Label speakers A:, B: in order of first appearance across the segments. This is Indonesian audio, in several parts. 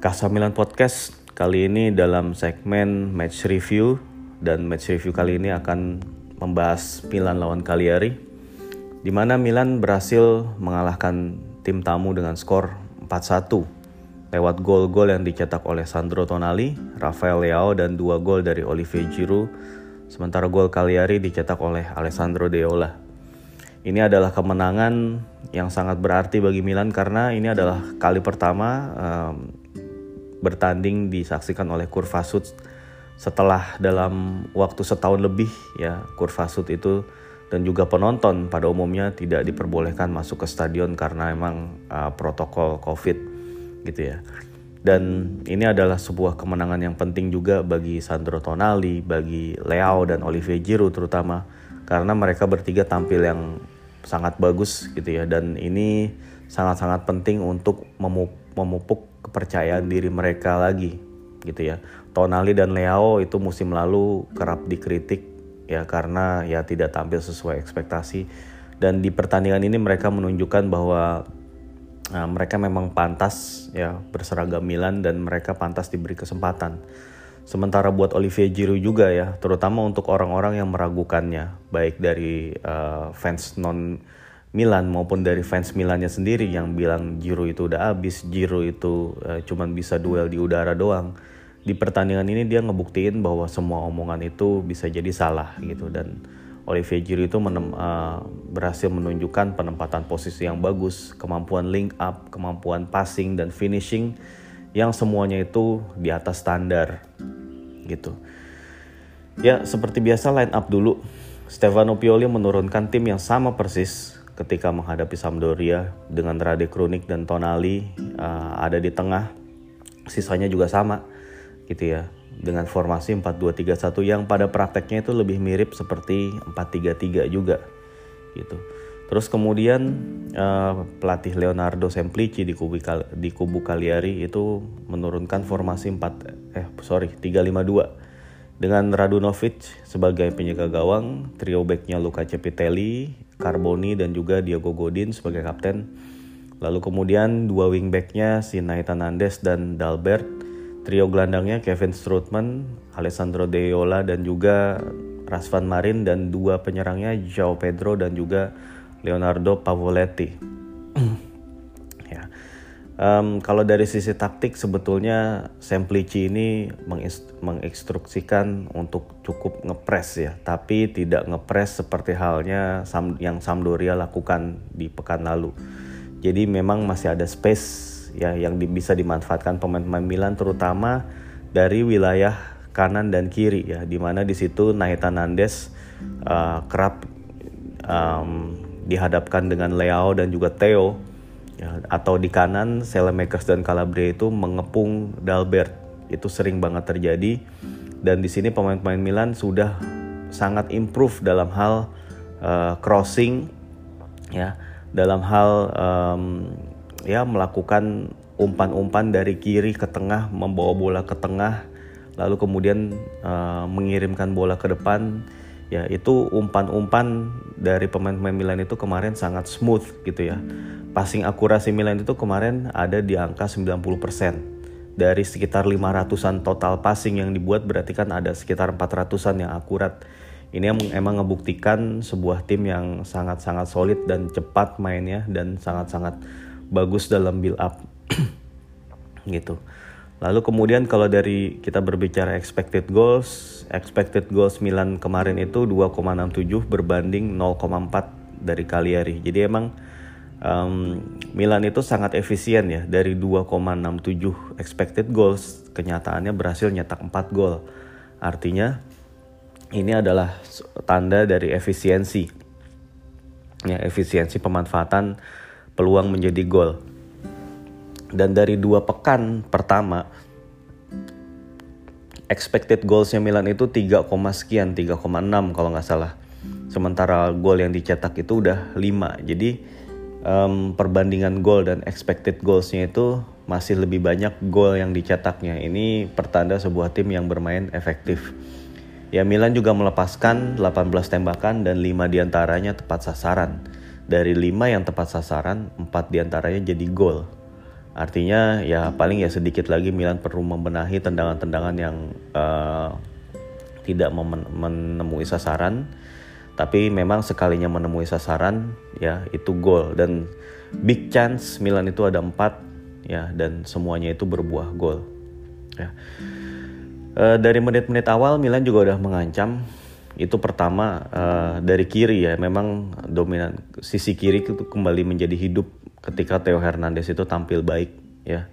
A: Casa Milan Podcast. Kali ini dalam segmen match review. Dan match review kali ini akan membahas Milan lawan Cagliari. Di mana Milan berhasil mengalahkan tim tamu dengan skor 4-1 lewat gol-gol yang dicetak oleh Sandro Tonali, Rafael Leao dan dua gol dari Olivier Giroud. Sementara gol Cagliari dicetak oleh Alessandro Deola. Ini adalah kemenangan yang sangat berarti bagi Milan karena ini adalah kali pertama um, bertanding disaksikan oleh Kurvasut setelah dalam waktu setahun lebih ya Kurvasut itu dan juga penonton pada umumnya tidak diperbolehkan masuk ke stadion karena emang uh, protokol Covid gitu ya. Dan ini adalah sebuah kemenangan yang penting juga bagi Sandro Tonali, bagi Leao dan Olivier Giroud terutama karena mereka bertiga tampil yang sangat bagus gitu ya dan ini sangat-sangat penting untuk memupuk kepercayaan diri mereka lagi gitu ya. Tonali dan Leao itu musim lalu kerap dikritik ya karena ya tidak tampil sesuai ekspektasi dan di pertandingan ini mereka menunjukkan bahwa uh, mereka memang pantas ya berseragam Milan dan mereka pantas diberi kesempatan. Sementara buat Olivier Giroud juga ya, terutama untuk orang-orang yang meragukannya, baik dari uh, fans non Milan maupun dari fans Milannya sendiri yang bilang Giroud itu udah habis, Giroud itu uh, cuman bisa duel di udara doang. Di pertandingan ini dia ngebuktiin bahwa semua omongan itu bisa jadi salah gitu dan Olivier Giroud itu menem, uh, berhasil menunjukkan penempatan posisi yang bagus, kemampuan link up, kemampuan passing dan finishing yang semuanya itu di atas standar gitu. Ya seperti biasa line up dulu. Stefano Pioli menurunkan tim yang sama persis ketika menghadapi Sampdoria dengan Rade Kronik dan Tonali uh, ada di tengah sisanya juga sama gitu ya dengan formasi 4-2-3-1 yang pada prakteknya itu lebih mirip seperti 4-3-3 juga gitu. Terus kemudian uh, pelatih Leonardo Semplici di kubu di kubu Cagliari itu menurunkan formasi 4 eh sorry 3-5-2 dengan Radunovic sebagai penjaga gawang, trio backnya Luca Cepitelli, Carboni dan juga Diego Godin sebagai kapten. Lalu kemudian dua wingbacknya si Nathan Andes dan Dalbert, trio gelandangnya Kevin Strootman, Alessandro Deola dan juga Rasvan Marin dan dua penyerangnya João Pedro dan juga Leonardo Pavoletti. Um, kalau dari sisi taktik sebetulnya Semplici ini menginstruksikan untuk cukup ngepres ya, tapi tidak ngepres seperti halnya yang Sampdoria lakukan di pekan lalu. Jadi memang masih ada space ya yang di, bisa dimanfaatkan pemain-pemain Milan terutama dari wilayah kanan dan kiri ya, di mana di situ Nathan Nandes uh, kerap um, dihadapkan dengan Leao dan juga Theo ya, atau di kanan Selemakers dan Calabria itu mengepung Dalbert. Itu sering banget terjadi. Dan di sini pemain-pemain Milan sudah sangat improve dalam hal uh, crossing ya. Dalam hal um, ya melakukan umpan-umpan dari kiri ke tengah membawa bola ke tengah lalu kemudian uh, mengirimkan bola ke depan ya itu umpan-umpan dari pemain-pemain Milan itu kemarin sangat smooth gitu ya passing akurasi Milan itu kemarin ada di angka 90%. Dari sekitar 500-an total passing yang dibuat berarti kan ada sekitar 400-an yang akurat. Ini emang, emang ngebuktikan sebuah tim yang sangat-sangat solid dan cepat mainnya dan sangat-sangat bagus dalam build up. gitu. Lalu kemudian kalau dari kita berbicara expected goals, expected goals Milan kemarin itu 2,67 berbanding 0,4 dari Cagliari. Jadi emang um, Milan itu sangat efisien ya dari 2,67 expected goals kenyataannya berhasil nyetak 4 gol. Artinya ini adalah tanda dari efisiensi. Ya efisiensi pemanfaatan peluang menjadi gol dan dari dua pekan pertama expected goalsnya Milan itu 3, sekian 3,6 kalau nggak salah sementara gol yang dicetak itu udah 5 jadi um, perbandingan gol dan expected goalsnya itu masih lebih banyak gol yang dicetaknya. Ini pertanda sebuah tim yang bermain efektif. Ya Milan juga melepaskan 18 tembakan dan 5 di antaranya tepat sasaran. Dari 5 yang tepat sasaran, 4 di antaranya jadi gol. Artinya ya paling ya sedikit lagi Milan perlu membenahi tendangan-tendangan yang uh, tidak menemui sasaran. Tapi memang sekalinya menemui sasaran ya itu gol dan big chance Milan itu ada empat ya dan semuanya itu berbuah gol. Ya. Uh, dari menit-menit awal Milan juga udah mengancam itu pertama uh, dari kiri ya memang dominan sisi kiri itu kembali menjadi hidup ketika Theo Hernandez itu tampil baik ya.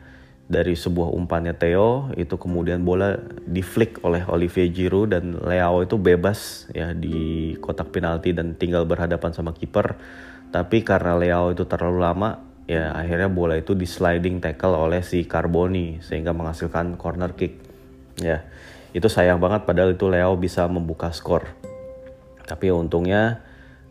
A: Dari sebuah umpannya Theo itu kemudian bola di flick oleh Olivier Giroud dan Leao itu bebas ya di kotak penalti dan tinggal berhadapan sama kiper. Tapi karena Leao itu terlalu lama ya akhirnya bola itu di sliding tackle oleh si Carboni sehingga menghasilkan corner kick ya. Itu sayang banget padahal itu Leao bisa membuka skor. Tapi untungnya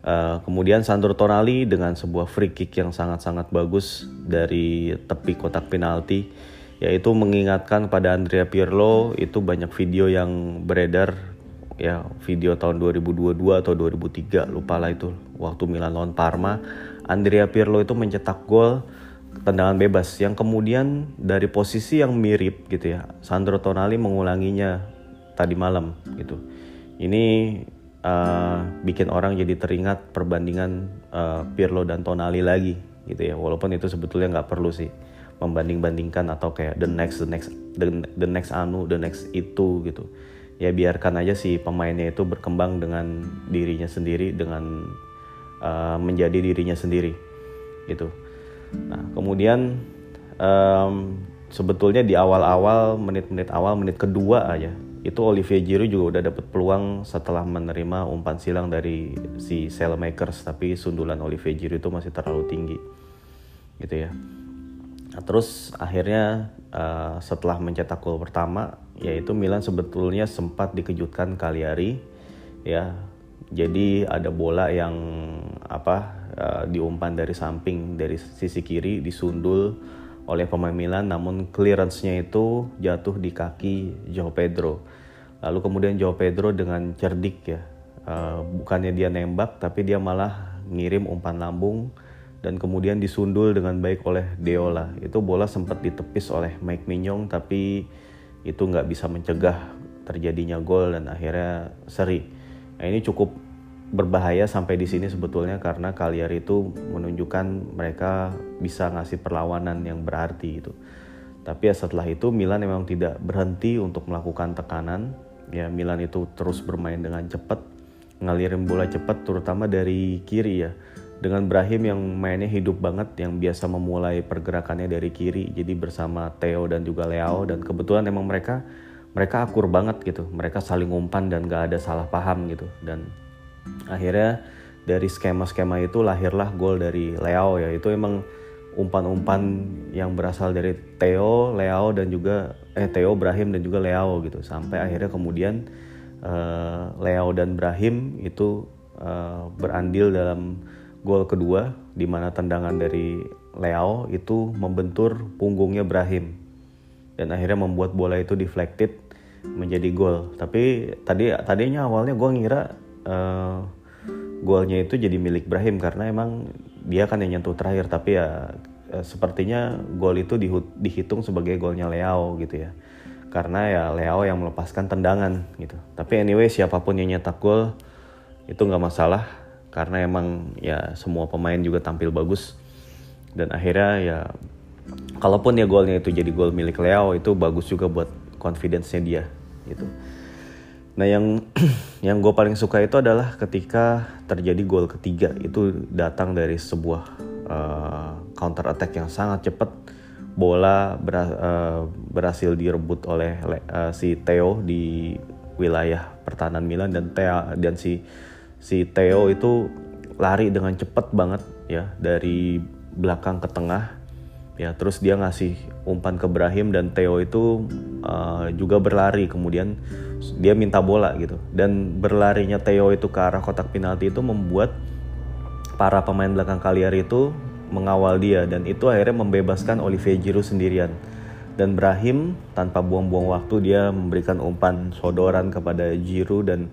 A: Uh, kemudian Sandro Tonali dengan sebuah free kick yang sangat-sangat bagus dari tepi kotak penalti yaitu mengingatkan pada Andrea Pirlo itu banyak video yang beredar ya video tahun 2022 atau 2003 lupa lah itu waktu Milan lawan Parma. Andrea Pirlo itu mencetak gol tendangan bebas. Yang kemudian dari posisi yang mirip gitu ya Sandro Tonali mengulanginya tadi malam gitu. Ini uh, bikin orang jadi teringat perbandingan uh, Pirlo dan Tonali lagi gitu ya. Walaupun itu sebetulnya nggak perlu sih membanding-bandingkan atau kayak the next the next the, the next anu the next itu gitu. Ya biarkan aja si pemainnya itu berkembang dengan dirinya sendiri dengan uh, menjadi dirinya sendiri gitu. Nah kemudian um, sebetulnya di awal-awal menit-menit awal menit kedua aja itu Olivier Giroud juga udah dapet peluang setelah menerima umpan silang dari si Sailmakers tapi sundulan Olivier Giroud itu masih terlalu tinggi gitu ya. Nah, terus akhirnya uh, setelah mencetak gol pertama yaitu Milan sebetulnya sempat dikejutkan Cagliari ya. Jadi ada bola yang apa uh, diumpan dari samping dari sisi kiri disundul oleh pemain Milan namun clearance-nya itu jatuh di kaki Joe Pedro. Lalu kemudian Joe Pedro dengan cerdik ya, uh, bukannya dia nembak tapi dia malah ngirim umpan lambung dan kemudian disundul dengan baik oleh Deola. Itu bola sempat ditepis oleh Mike Mignon tapi itu nggak bisa mencegah terjadinya gol dan akhirnya seri. Nah ini cukup berbahaya sampai di sini sebetulnya karena Cagliari itu menunjukkan mereka bisa ngasih perlawanan yang berarti itu. Tapi ya setelah itu Milan memang tidak berhenti untuk melakukan tekanan. Ya Milan itu terus bermain dengan cepat, ngalirin bola cepat terutama dari kiri ya. Dengan Brahim yang mainnya hidup banget, yang biasa memulai pergerakannya dari kiri, jadi bersama Theo dan juga Leo dan kebetulan emang mereka mereka akur banget gitu, mereka saling umpan dan gak ada salah paham gitu dan akhirnya dari skema-skema itu lahirlah gol dari Leo ya itu emang umpan-umpan yang berasal dari Theo, Leo dan juga eh Theo, Brahim dan juga Leo gitu. Sampai akhirnya kemudian uh, Leo dan Brahim itu uh, berandil dalam gol kedua di mana tendangan dari Leo itu membentur punggungnya Brahim. Dan akhirnya membuat bola itu deflected menjadi gol. Tapi tadi tadinya awalnya gue ngira uh, golnya itu jadi milik Brahim karena emang dia kan yang nyentuh terakhir. Tapi ya uh, sepertinya gol itu dihitung sebagai golnya Leo gitu ya. Karena ya Leo yang melepaskan tendangan gitu. Tapi anyway siapa pun yang nyetak gol itu nggak masalah. Karena emang ya semua pemain juga tampil bagus. Dan akhirnya ya kalaupun ya golnya itu jadi gol milik Leo itu bagus juga buat confidence-nya dia gitu. Nah yang yang gue paling suka itu adalah ketika terjadi gol ketiga. Itu datang dari sebuah uh, counter attack yang sangat cepat. Bola uh, berhasil direbut oleh uh, si Theo di wilayah pertahanan Milan. Dan Theo dan si si Theo itu lari dengan cepat banget ya dari belakang ke tengah. Ya terus dia ngasih umpan ke Brahim dan Theo itu uh, juga berlari. Kemudian dia minta bola gitu. Dan berlarinya Theo itu ke arah kotak penalti itu membuat para pemain belakang Cagliari itu mengawal dia. Dan itu akhirnya membebaskan Olivier Giroud sendirian. Dan Brahim tanpa buang-buang waktu dia memberikan umpan sodoran kepada Giroud dan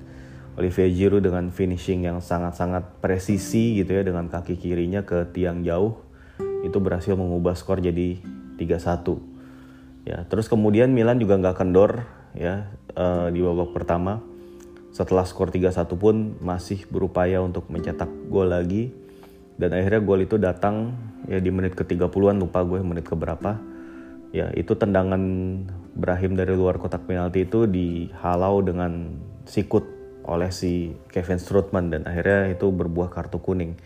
A: Olivier Giroud dengan finishing yang sangat-sangat presisi gitu ya dengan kaki kirinya ke tiang jauh. Itu berhasil mengubah skor jadi 3-1 ya terus kemudian Milan juga nggak kendor ya uh, di babak pertama. Setelah skor 3-1 pun masih berupaya untuk mencetak gol lagi. Dan akhirnya gol itu datang ya di menit ke-30-an lupa gue menit ke berapa ya itu tendangan Brahim dari luar kotak penalti itu dihalau dengan sikut oleh si Kevin Strootman dan akhirnya itu berbuah kartu kuning.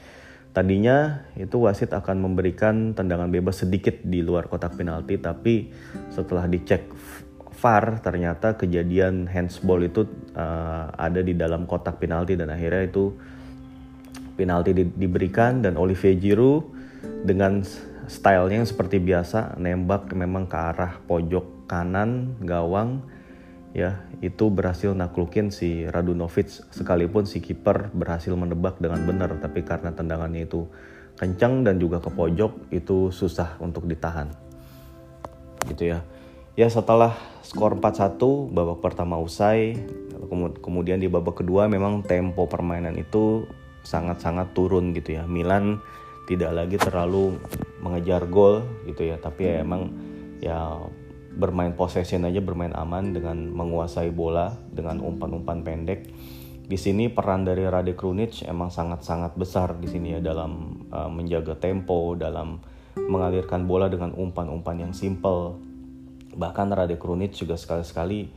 A: Tadinya itu wasit akan memberikan tendangan bebas sedikit di luar kotak penalti tapi setelah dicek VAR ternyata kejadian handsball itu uh, ada di dalam kotak penalti dan akhirnya itu penalti di, diberikan dan Olivier Giroud dengan stylenya yang seperti biasa nembak memang ke arah pojok kanan gawang ya itu berhasil naklukin si Radunovic. Sekalipun si kiper berhasil menebak dengan benar tapi karena tendangannya itu kencang dan juga ke pojok itu susah untuk ditahan. Gitu ya ya setelah skor 4-1 babak pertama usai kemudian di babak kedua memang tempo permainan itu sangat-sangat turun gitu ya Milan tidak lagi terlalu mengejar gol gitu ya tapi ya emang ya bermain possession aja bermain aman dengan menguasai bola dengan umpan-umpan pendek. Di sini peran dari Rade Krunic emang sangat-sangat besar di sini ya dalam uh, menjaga tempo, dalam mengalirkan bola dengan umpan-umpan yang simple. Bahkan Rade Krunic juga sekali-sekali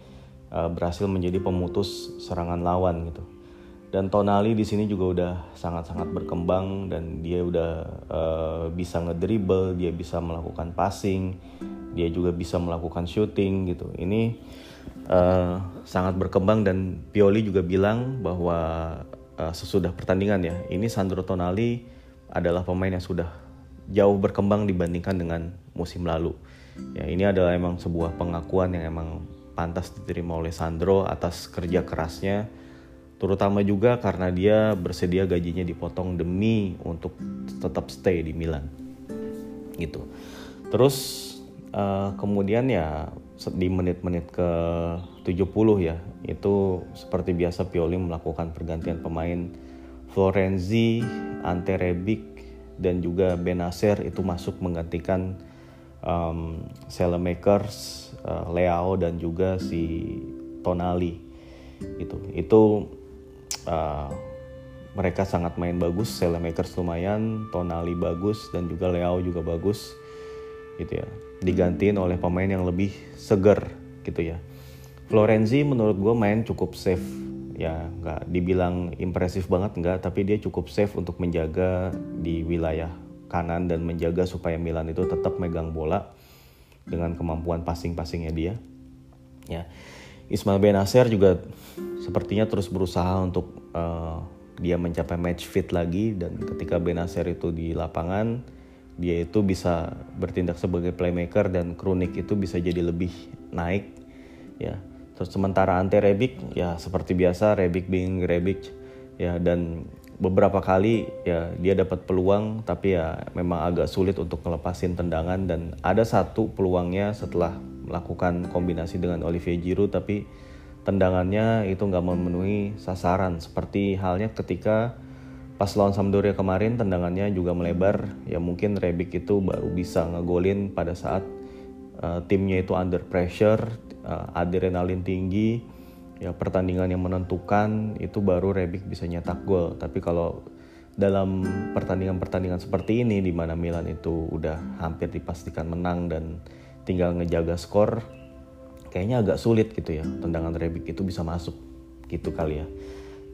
A: uh, berhasil menjadi pemutus serangan lawan gitu. Dan Tonali di sini juga udah sangat-sangat berkembang dan dia udah uh, bisa ngedribble, dia bisa melakukan passing, dia juga bisa melakukan shooting gitu ini uh, sangat berkembang dan Pioli juga bilang bahwa uh, sesudah pertandingan ya ini Sandro Tonali adalah pemain yang sudah jauh berkembang dibandingkan dengan musim lalu ya ini adalah emang sebuah pengakuan yang emang pantas diterima oleh Sandro atas kerja kerasnya. Terutama juga karena dia bersedia gajinya dipotong demi untuk tetap stay di Milan. Gitu. Terus uh, kemudian ya di menit-menit ke 70 ya itu seperti biasa Pioli melakukan pergantian pemain. Florenzi, Ante Rebic dan juga Benacer itu masuk menggantikan um, Selemakers, uh, Leao dan juga si Tonali. Itu itu uh, mereka sangat main bagus Selemakers lumayan Tonali bagus dan juga Leao juga bagus. Gitu ya. Digantiin oleh pemain yang lebih seger gitu ya. Florenzi menurut gue main cukup safe. Ya nggak dibilang impresif banget nggak tapi dia cukup safe untuk menjaga di wilayah kanan dan menjaga supaya Milan itu tetap megang bola dengan kemampuan passing-passingnya dia. Ya. Ismail Benacer juga sepertinya terus berusaha untuk uh, dia mencapai match fit lagi dan ketika Benacer itu di lapangan dia itu bisa bertindak sebagai playmaker dan Kronik itu bisa jadi lebih naik ya. Terus sementara Ante Rebic ya seperti biasa Rebic being Rebic ya. Dan beberapa kali ya dia dapat peluang tapi ya memang agak sulit untuk ngelepasin tendangan. Dan ada satu peluangnya setelah melakukan kombinasi dengan Olivier Giroud tapi tendangannya itu nggak memenuhi sasaran. Seperti halnya ketika pas lawan Sampdoria kemarin tendangannya juga melebar. Ya mungkin Rebic itu baru bisa ngegolin pada saat uh, timnya itu under pressure uh, adrenalin tinggi ya pertandingan yang menentukan itu baru Rebic bisa nyetak gol. Tapi kalau dalam pertandingan-pertandingan seperti ini di mana Milan itu udah hampir dipastikan menang dan tinggal ngejaga skor kayaknya agak sulit gitu ya tendangan Rebic itu bisa masuk gitu kali ya.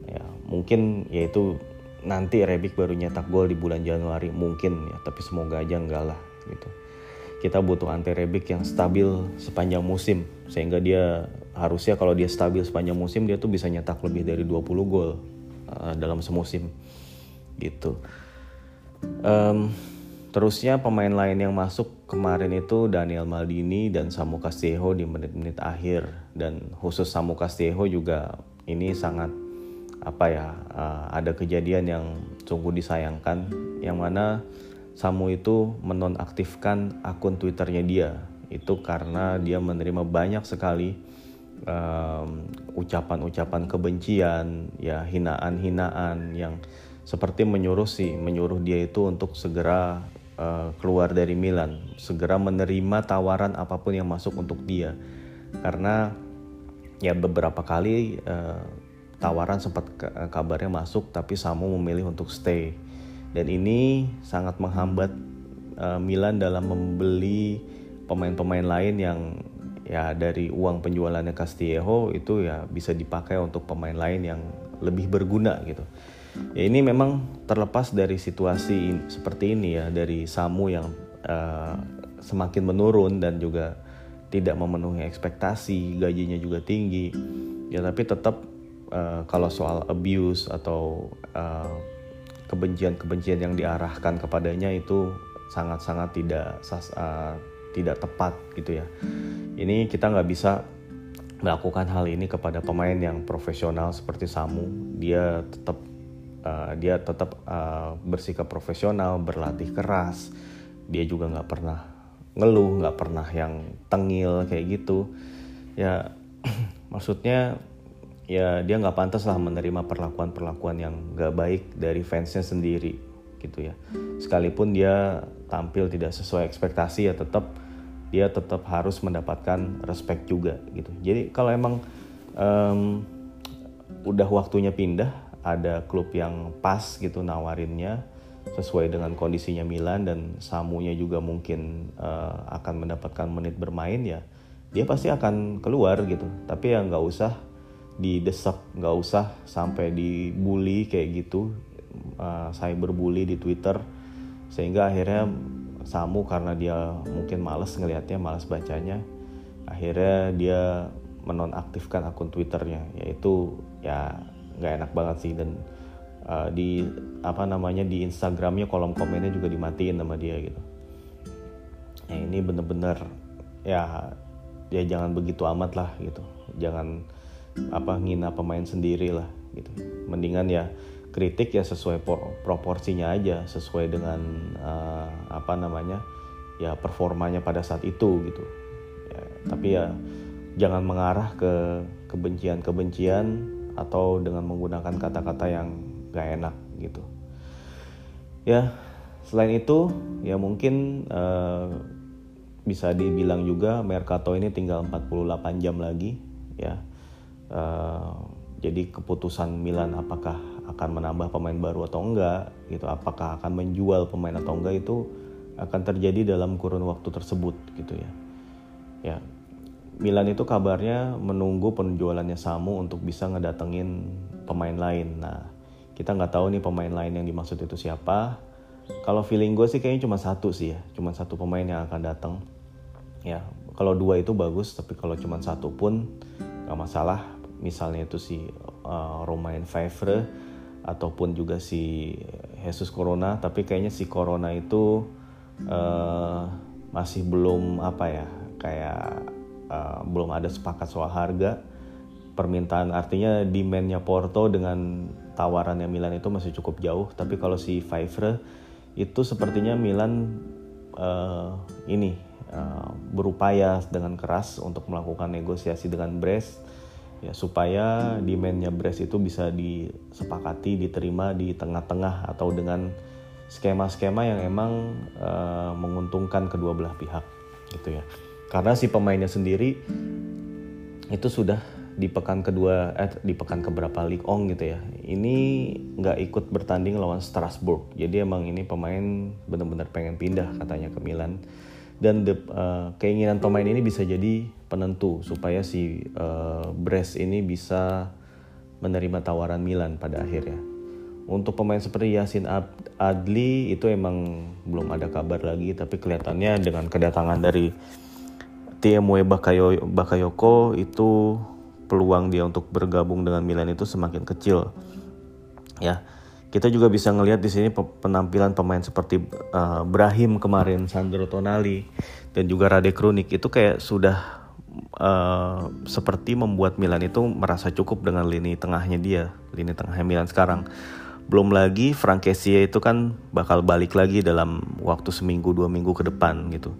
A: Ya mungkin yaitu nanti Rebic baru nyetak gol di bulan Januari mungkin ya tapi semoga aja enggak lah gitu. Kita butuh anti Rebic yang stabil sepanjang musim sehingga dia harusnya kalau dia stabil sepanjang musim dia tuh bisa nyetak lebih dari 20 gol uh, dalam semusim. Gitu. Um, terusnya pemain lain yang masuk kemarin itu Daniel Maldini dan Samu Castillejo di menit-menit akhir. Dan khusus Samu Castillejo juga ini sangat apa ya uh, ada kejadian yang sungguh disayangkan. Yang mana Samu itu menonaktifkan akun Twitternya dia. Itu karena dia menerima banyak sekali ucapan-ucapan um, kebencian ya hinaan-hinaan yang seperti menyuruh sih menyuruh dia itu untuk segera uh, keluar dari Milan, segera menerima tawaran apa pun yang masuk untuk dia. Karena ya beberapa kali uh, tawaran sempat kabarnya masuk tapi Samu memilih untuk stay. Dan ini sangat menghambat uh, Milan dalam membeli pemain-pemain lain yang ya dari uang penjualannya Castillejo itu ya bisa dipakai untuk pemain lain yang lebih berguna gitu. Ya ini memang terlepas dari situasi seperti ini ya dari Samu yang uh, semakin menurun dan juga tidak memenuhi ekspektasi, gajinya juga tinggi. Ya tapi tetap uh, kalau soal abuse atau uh, kebencian-kebencian yang diarahkan kepadanya itu sangat-sangat tidak uh, tidak tepat gitu ya. Ini kita nggak bisa melakukan hal ini kepada pemain yang profesional seperti Samu. Dia tetap uh, dia tetap uh, bersikap profesional, berlatih keras. Dia juga nggak pernah ngeluh, nggak pernah yang tengil kayak gitu. Ya maksudnya ya dia nggak pantas lah menerima perlakuan-perlakuan yang nggak baik dari fansnya sendiri gitu ya sekalipun dia tampil tidak sesuai ekspektasi ya tetap dia tetap harus mendapatkan respect juga gitu. Jadi kalau emang um, udah waktunya pindah ada klub yang pas gitu nawarinnya sesuai dengan kondisinya Milan dan Samunya juga mungkin uh, akan mendapatkan menit bermain ya dia pasti akan keluar gitu. Tapi ya nggak usah didesak nggak usah sampai dibully kayak gitu uh, saya berbully di Twitter sehingga akhirnya Samu karena dia mungkin males ngelihatnya males bacanya. Akhirnya dia menonaktifkan akun Twitternya yaitu ya nggak enak banget sih. Dan uh, di apa namanya di Instagramnya kolom komennya juga dimatiin sama dia gitu. Ya ini bener-bener ya ya jangan begitu amat lah gitu. Jangan apa ngina pemain sendiri lah gitu. Mendingan ya kritik ya sesuai proporsinya aja sesuai dengan uh, apa namanya ya performanya pada saat itu gitu. Ya, tapi ya jangan mengarah ke kebencian-kebencian atau dengan menggunakan kata-kata yang gak enak gitu. Ya selain itu ya mungkin uh, bisa dibilang juga Mercato ini tinggal 48 jam lagi ya. Eh, jadi keputusan Milan apakah akan menambah pemain baru atau enggak gitu. Apakah akan menjual pemain atau enggak itu akan terjadi dalam kurun waktu tersebut gitu ya. Ya Milan itu kabarnya menunggu penjualannya Samu untuk bisa ngedatengin pemain lain. Nah kita nggak tahu nih pemain lain yang dimaksud itu siapa. Kalau feeling gue sih kayaknya cuma satu sih ya cuma satu pemain yang akan datang ya kalau dua itu bagus tapi kalau cuma satu pun nggak masalah. Misalnya itu si uh, Romain Favre ataupun juga si Jesus Corona tapi kayaknya si Corona itu uh, masih belum apa ya kayak uh, belum ada sepakat soal harga. Permintaan artinya demandnya Porto dengan tawarannya Milan itu masih cukup jauh. Tapi kalau si Favre itu sepertinya Milan uh, ini uh, berupaya dengan keras untuk melakukan negosiasi dengan Brest ya supaya demandnya Brest itu bisa disepakati diterima di tengah-tengah atau dengan skema-skema yang emang uh, menguntungkan kedua belah pihak gitu ya. Karena si pemainnya sendiri itu sudah di pekan kedua eh di pekan keberapa League On gitu ya. Ini nggak ikut bertanding lawan Strasbourg. Jadi emang ini pemain benar-benar pengen pindah katanya ke Milan dan the, uh, keinginan pemain ini bisa jadi penentu supaya si uh, Brest ini bisa menerima tawaran Milan pada akhirnya. Untuk pemain seperti Yasin Adli itu emang belum ada kabar lagi tapi kelihatannya dengan kedatangan dari TMW Bakayo, Bakayoko itu peluang dia untuk bergabung dengan Milan itu semakin kecil. Ya kita juga bisa ngelihat di sini penampilan pemain seperti uh, Brahim kemarin, Sandro Tonali dan juga Rade Krunik itu kayak sudah uh, seperti membuat Milan itu merasa cukup dengan lini tengahnya dia, lini tengahnya Milan sekarang. Belum lagi Frankesia itu kan bakal balik lagi dalam waktu seminggu dua minggu ke depan gitu.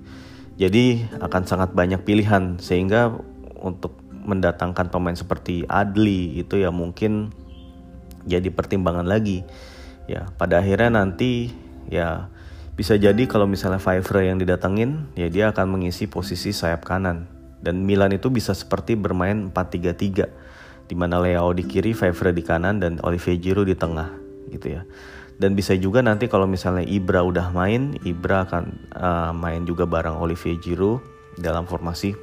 A: Jadi akan sangat banyak pilihan sehingga untuk mendatangkan pemain seperti Adli itu ya mungkin jadi pertimbangan lagi ya pada akhirnya nanti ya Bisa jadi kalau misalnya Favre yang didatengin, ya dia akan mengisi posisi sayap kanan. Dan Milan itu bisa seperti bermain 4-3-3, di mana Leo di kiri, Favre di kanan, dan Olivier Giroud di tengah, gitu ya. Dan bisa juga nanti kalau misalnya Ibra udah main, Ibra akan uh, main juga bareng Olivier Giroud dalam formasi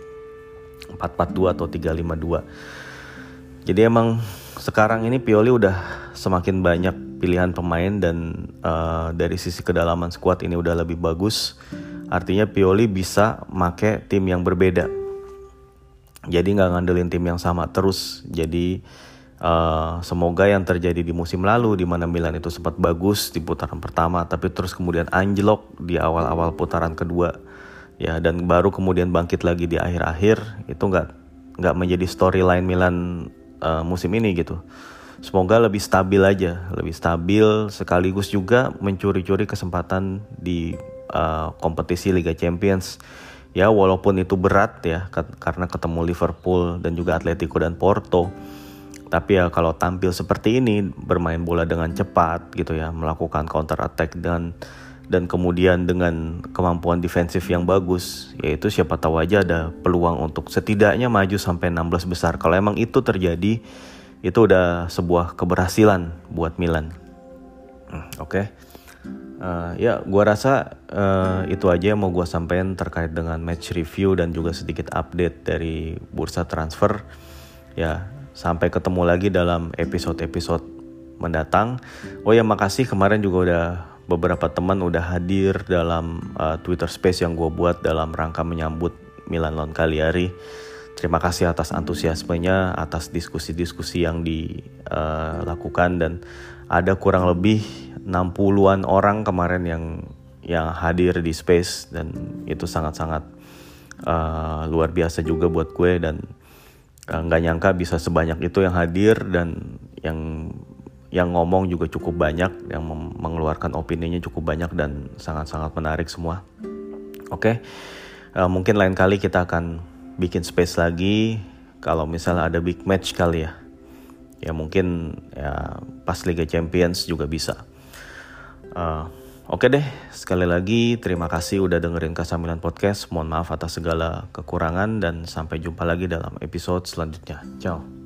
A: 4-4-2 atau 3-5-2. Jadi emang sekarang ini Pioli udah semakin banyak pilihan pemain dan uh, dari sisi kedalaman squad ini udah lebih bagus. Artinya Pioli bisa make tim yang berbeda. Jadi nggak ngandelin tim yang sama terus. Jadi uh, semoga yang terjadi di musim lalu di mana Milan itu sempat bagus di putaran pertama, tapi terus kemudian anjlok di awal-awal putaran kedua, ya dan baru kemudian bangkit lagi di akhir-akhir itu nggak nggak menjadi storyline Milan uh, musim ini gitu semoga lebih stabil aja, lebih stabil sekaligus juga mencuri-curi kesempatan di uh, kompetisi Liga Champions. Ya walaupun itu berat ya karena ketemu Liverpool dan juga Atletico dan Porto. Tapi ya kalau tampil seperti ini bermain bola dengan cepat gitu ya, melakukan counter attack dan dan kemudian dengan kemampuan defensif yang bagus, yaitu siapa tahu aja ada peluang untuk setidaknya maju sampai 16 besar. Kalau emang itu terjadi, itu udah sebuah keberhasilan buat Milan. Hmm, oke, okay. uh, eh, ya gua rasa uh, itu aja yang mau gua sampaikan terkait dengan match review dan juga sedikit update dari bursa transfer. Ya sampai ketemu lagi dalam episode-episode mendatang. Oh ya makasih kemarin juga udah beberapa teman udah hadir dalam uh, Twitter Space yang gue buat dalam rangka menyambut Milan lawan Cagliari. Terima kasih atas antusiasmenya, atas diskusi-diskusi yang dilakukan dan ada kurang lebih 60-an orang kemarin yang yang hadir di space. Dan itu sangat-sangat uh, luar biasa juga buat gue. Dan eh, nggak uh, nyangka bisa sebanyak itu yang hadir dan yang yang ngomong juga cukup banyak, yang mengeluarkan opininya cukup banyak dan sangat-sangat menarik semua. Oke, okay. uh, mungkin lain kali kita akan bikin space lagi kalau misalnya ada big match kali ya ya mungkin ya pas Liga Champions juga bisa uh, oke deh sekali lagi terima kasih udah dengerin Kasamilan Podcast mohon maaf atas segala kekurangan dan sampai jumpa lagi dalam episode selanjutnya ciao